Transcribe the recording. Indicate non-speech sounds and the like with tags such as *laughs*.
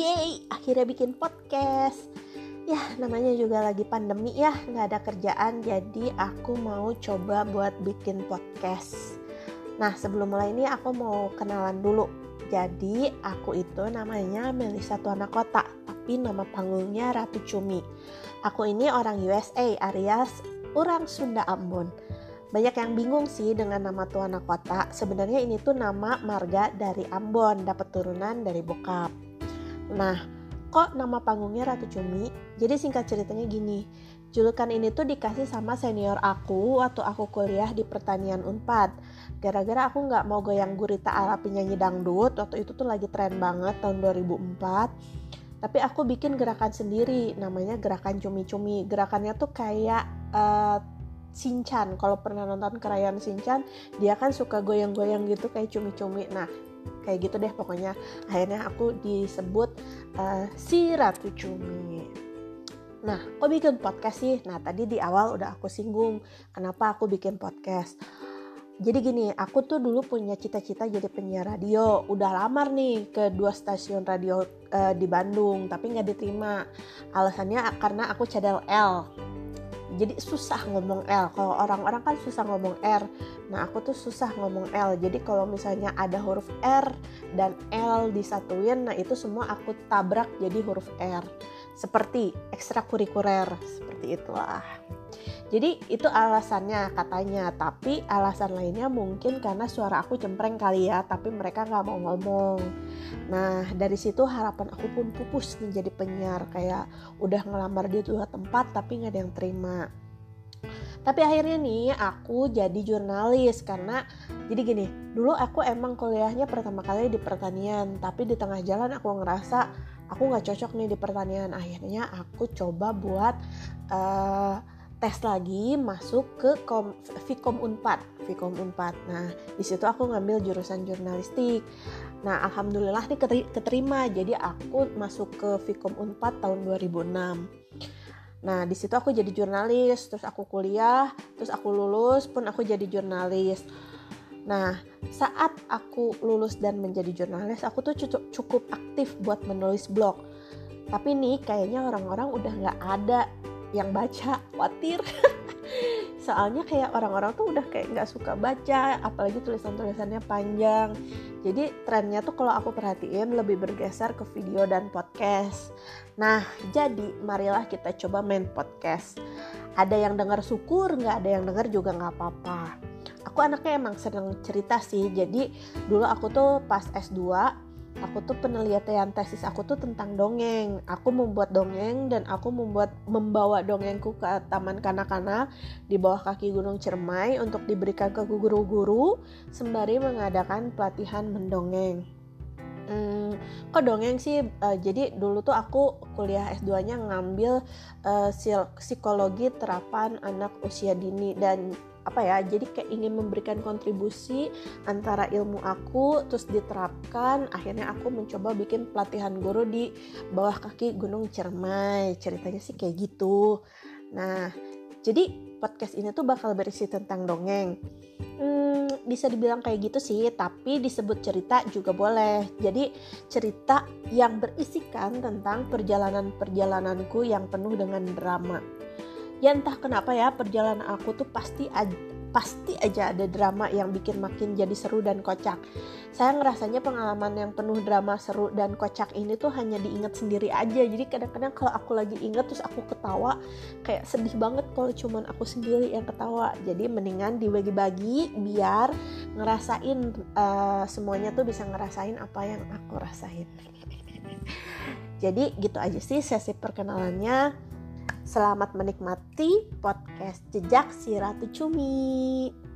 Yeay, akhirnya bikin podcast. Ya, namanya juga lagi pandemi ya, nggak ada kerjaan, jadi aku mau coba buat bikin podcast. Nah, sebelum mulai ini aku mau kenalan dulu. Jadi, aku itu namanya Melisa Tuana Kota, tapi nama panggungnya Ratu Cumi. Aku ini orang USA alias orang Sunda Ambon. Banyak yang bingung sih dengan nama Tuana Kota. Sebenarnya ini tuh nama marga dari Ambon, dapat turunan dari bokap. Nah, kok nama panggungnya Ratu Cumi? Jadi singkat ceritanya gini, julukan ini tuh dikasih sama senior aku waktu aku kuliah di pertanian Unpad. Gara-gara aku nggak mau goyang gurita ala penyanyi dangdut, waktu itu tuh lagi tren banget tahun 2004. Tapi aku bikin gerakan sendiri, namanya gerakan cumi-cumi. Gerakannya tuh kayak uh. Kalau pernah nonton Krayon Sinchan, dia kan suka goyang-goyang gitu kayak cumi-cumi. Nah, kayak gitu deh pokoknya akhirnya aku disebut uh, si Ratu Cumi Nah, kok bikin podcast sih? Nah, tadi di awal udah aku singgung kenapa aku bikin podcast. Jadi gini, aku tuh dulu punya cita-cita jadi penyiar radio. Udah lamar nih ke dua stasiun radio uh, di Bandung, tapi nggak diterima. Alasannya karena aku cadel L jadi susah ngomong L. Kalau orang-orang kan susah ngomong R. Nah aku tuh susah ngomong L. Jadi kalau misalnya ada huruf R dan L disatuin nah itu semua aku tabrak jadi huruf R. Seperti ekstrakurikuler seperti itulah jadi itu alasannya katanya. Tapi alasan lainnya mungkin karena suara aku cempreng kali ya tapi mereka nggak mau ngomong. Nah dari situ harapan aku pun pupus jadi penyiar. Kayak udah ngelamar di dua tempat tapi nggak ada yang terima. Tapi akhirnya nih aku jadi jurnalis karena jadi gini dulu aku emang kuliahnya pertama kali di pertanian tapi di tengah jalan aku ngerasa aku nggak cocok nih di pertanian. Akhirnya aku coba buat uh, tes lagi masuk ke kom, Vkom Unpad, Vkom Unpad. Nah, di situ aku ngambil jurusan jurnalistik. Nah, alhamdulillah nih keterima. Jadi aku masuk ke Vkom Unpad tahun 2006. Nah, di situ aku jadi jurnalis, terus aku kuliah, terus aku lulus pun aku jadi jurnalis. Nah, saat aku lulus dan menjadi jurnalis, aku tuh cukup, cukup aktif buat menulis blog. Tapi nih kayaknya orang-orang udah nggak ada yang baca khawatir. *laughs* Soalnya kayak orang-orang tuh udah kayak nggak suka baca apalagi tulisan-tulisannya panjang. Jadi trennya tuh kalau aku perhatiin lebih bergeser ke video dan podcast. Nah jadi marilah kita coba main podcast. Ada yang dengar syukur nggak ada yang dengar juga nggak apa-apa. Aku anaknya emang seneng cerita sih. Jadi dulu aku tuh pas S2 aku tuh penelitian tesis aku tuh tentang dongeng. Aku membuat dongeng dan aku membuat membawa dongengku ke taman kanak-kanak di bawah kaki Gunung Cermai untuk diberikan ke guru-guru sembari mengadakan pelatihan mendongeng. Hmm, kok dongeng sih? Uh, jadi dulu tuh aku kuliah S2-nya ngambil uh, psikologi terapan anak usia dini dan apa ya jadi kayak ingin memberikan kontribusi antara ilmu aku terus diterapkan akhirnya aku mencoba bikin pelatihan guru di bawah kaki Gunung Cermai ceritanya sih kayak gitu. Nah jadi podcast ini tuh bakal berisi tentang dongeng. Hmm, bisa dibilang kayak gitu sih tapi disebut cerita juga boleh. Jadi cerita yang berisikan tentang perjalanan-perjalananku yang penuh dengan drama ya entah kenapa ya perjalanan aku tuh pasti pasti aja ada drama yang bikin makin jadi seru dan kocak. Saya ngerasanya pengalaman yang penuh drama seru dan kocak ini tuh hanya diingat sendiri aja. Jadi kadang-kadang kalau aku lagi inget terus aku ketawa, kayak sedih banget kalau cuman aku sendiri yang ketawa. Jadi mendingan dibagi-bagi biar ngerasain uh, semuanya tuh bisa ngerasain apa yang aku rasain. *laughs* Jadi gitu aja sih sesi perkenalannya. Selamat menikmati podcast Jejak si Ratu Cumi.